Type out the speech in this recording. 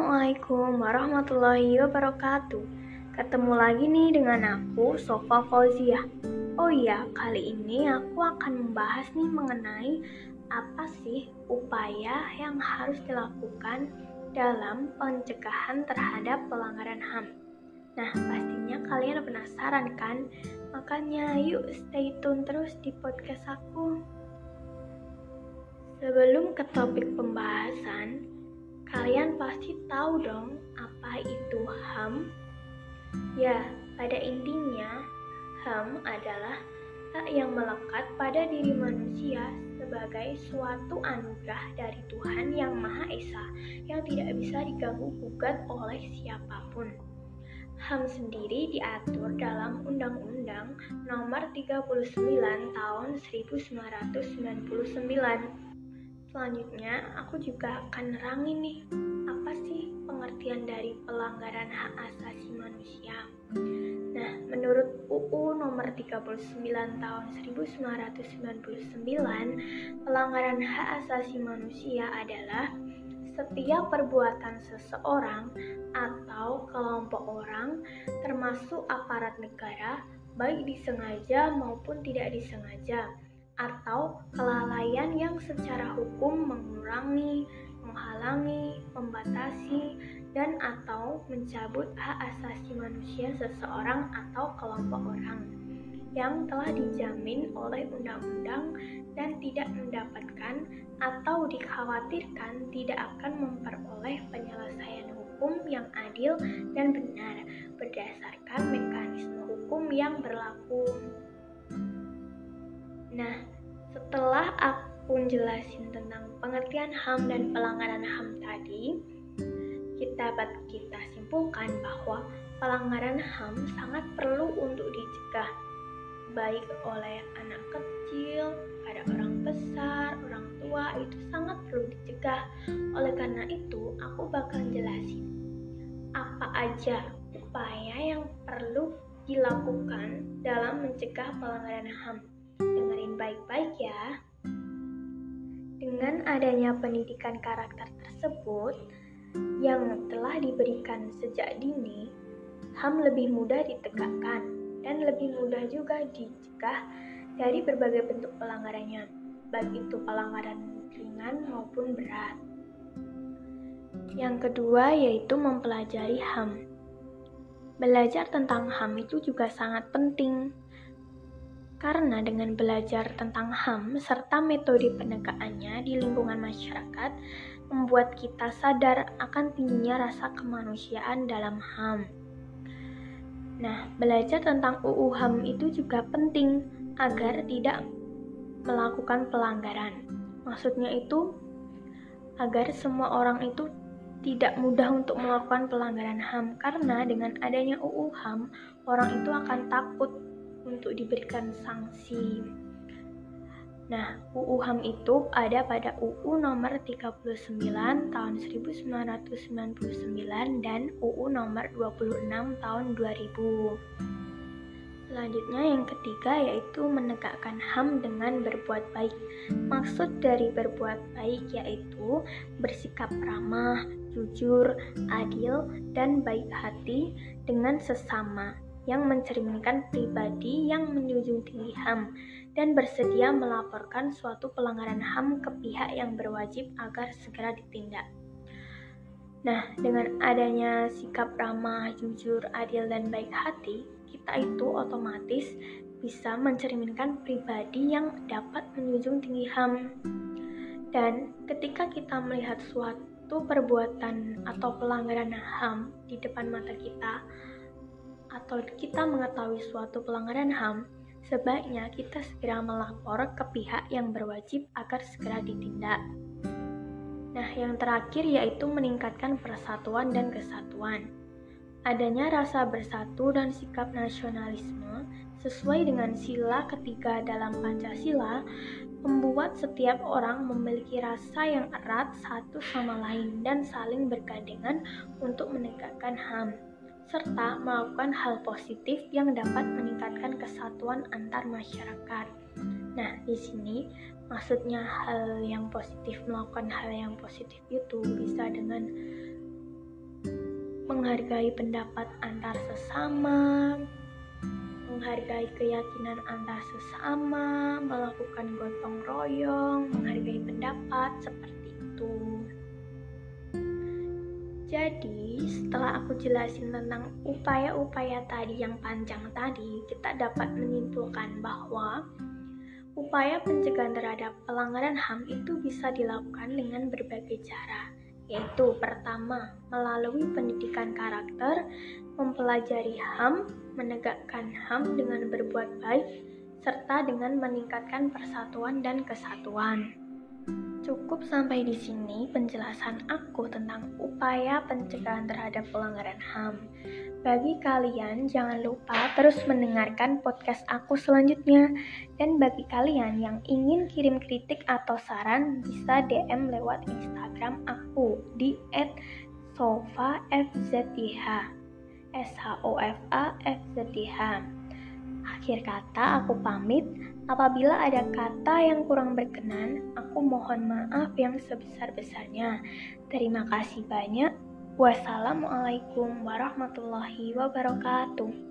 Assalamualaikum warahmatullahi wabarakatuh. Ketemu lagi nih dengan aku, Sofa Fauzia. Oh iya, kali ini aku akan membahas nih mengenai apa sih upaya yang harus dilakukan dalam pencegahan terhadap pelanggaran HAM. Nah, pastinya kalian penasaran kan? Makanya yuk stay tune terus di podcast aku. Sebelum ke topik pembahasan, Kalian pasti tahu dong apa itu HAM? Ya, pada intinya HAM adalah hak yang melekat pada diri manusia sebagai suatu anugerah dari Tuhan yang Maha Esa yang tidak bisa diganggu gugat oleh siapa pun. HAM sendiri diatur dalam Undang-Undang Nomor 39 Tahun 1999 Selanjutnya, aku juga akan nerangin nih, apa sih pengertian dari pelanggaran hak asasi manusia. Nah, menurut UU nomor 39 tahun 1999, pelanggaran hak asasi manusia adalah setiap perbuatan seseorang atau kelompok orang, termasuk aparat negara, baik disengaja maupun tidak disengaja, atau kelalaian yang secara hukum mengurangi, menghalangi, membatasi, dan atau mencabut hak asasi manusia seseorang atau kelompok orang yang telah dijamin oleh undang-undang dan tidak mendapatkan atau dikhawatirkan tidak akan memperoleh penyelesaian hukum yang adil dan benar berdasarkan mekanisme hukum yang berlaku. Nah, setelah aku jelasin tentang pengertian HAM dan pelanggaran HAM tadi, kita dapat kita simpulkan bahwa pelanggaran HAM sangat perlu untuk dicegah, baik oleh anak kecil, pada orang besar, orang tua, itu sangat perlu dicegah. Oleh karena itu, aku bakal jelasin apa aja upaya yang perlu dilakukan dalam mencegah pelanggaran HAM baik-baik ya. Dengan adanya pendidikan karakter tersebut yang telah diberikan sejak dini, HAM lebih mudah ditegakkan dan lebih mudah juga dicegah dari berbagai bentuk pelanggarannya, baik itu pelanggaran ringan maupun berat. Yang kedua yaitu mempelajari HAM. Belajar tentang HAM itu juga sangat penting karena dengan belajar tentang HAM serta metode penegakannya di lingkungan masyarakat, membuat kita sadar akan tingginya rasa kemanusiaan dalam HAM. Nah, belajar tentang UU HAM itu juga penting agar tidak melakukan pelanggaran. Maksudnya itu agar semua orang itu tidak mudah untuk melakukan pelanggaran HAM karena dengan adanya UU HAM orang itu akan takut untuk diberikan sanksi. Nah, UU HAM itu ada pada UU nomor 39 tahun 1999 dan UU nomor 26 tahun 2000. Selanjutnya yang ketiga yaitu menegakkan HAM dengan berbuat baik. Maksud dari berbuat baik yaitu bersikap ramah, jujur, adil, dan baik hati dengan sesama yang mencerminkan pribadi yang menjunjung tinggi HAM dan bersedia melaporkan suatu pelanggaran HAM ke pihak yang berwajib agar segera ditindak. Nah, dengan adanya sikap ramah, jujur, adil, dan baik hati, kita itu otomatis bisa mencerminkan pribadi yang dapat menjunjung tinggi HAM. Dan ketika kita melihat suatu perbuatan atau pelanggaran HAM di depan mata kita, atau kita mengetahui suatu pelanggaran HAM, sebaiknya kita segera melapor ke pihak yang berwajib agar segera ditindak. Nah, yang terakhir yaitu meningkatkan persatuan dan kesatuan. Adanya rasa bersatu dan sikap nasionalisme sesuai dengan sila ketiga dalam Pancasila membuat setiap orang memiliki rasa yang erat satu sama lain dan saling bergandengan untuk menegakkan HAM serta melakukan hal positif yang dapat meningkatkan kesatuan antar masyarakat. Nah, di sini maksudnya hal yang positif melakukan hal yang positif itu bisa dengan menghargai pendapat antar sesama, menghargai keyakinan antar sesama, melakukan gotong royong, menghargai pendapat Jadi, setelah aku jelasin tentang upaya-upaya tadi yang panjang tadi, kita dapat menyimpulkan bahwa upaya pencegahan terhadap pelanggaran HAM itu bisa dilakukan dengan berbagai cara, yaitu pertama, melalui pendidikan karakter, mempelajari HAM, menegakkan HAM dengan berbuat baik, serta dengan meningkatkan persatuan dan kesatuan. Cukup sampai di sini penjelasan aku tentang upaya pencegahan terhadap pelanggaran HAM. Bagi kalian, jangan lupa terus mendengarkan podcast aku selanjutnya. Dan bagi kalian yang ingin kirim kritik atau saran, bisa DM lewat Instagram aku di @sofafzth. S H. Akhir kata aku pamit. Apabila ada kata yang kurang berkenan, aku mohon maaf yang sebesar-besarnya. Terima kasih banyak. Wassalamualaikum warahmatullahi wabarakatuh.